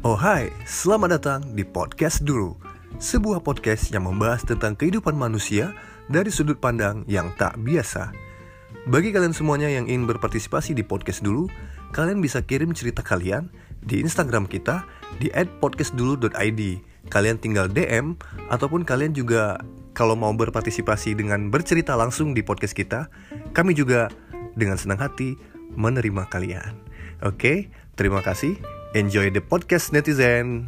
Oh hai, selamat datang di Podcast Dulu. Sebuah podcast yang membahas tentang kehidupan manusia dari sudut pandang yang tak biasa. Bagi kalian semuanya yang ingin berpartisipasi di Podcast Dulu Kalian bisa kirim cerita kalian di Instagram kita di @podcastdulu.id Kalian tinggal DM ataupun kalian juga kalau mau berpartisipasi dengan bercerita langsung di podcast kita Kami juga dengan senang hati menerima kalian. Oke, terima kasih Enjoy the podcast netizen.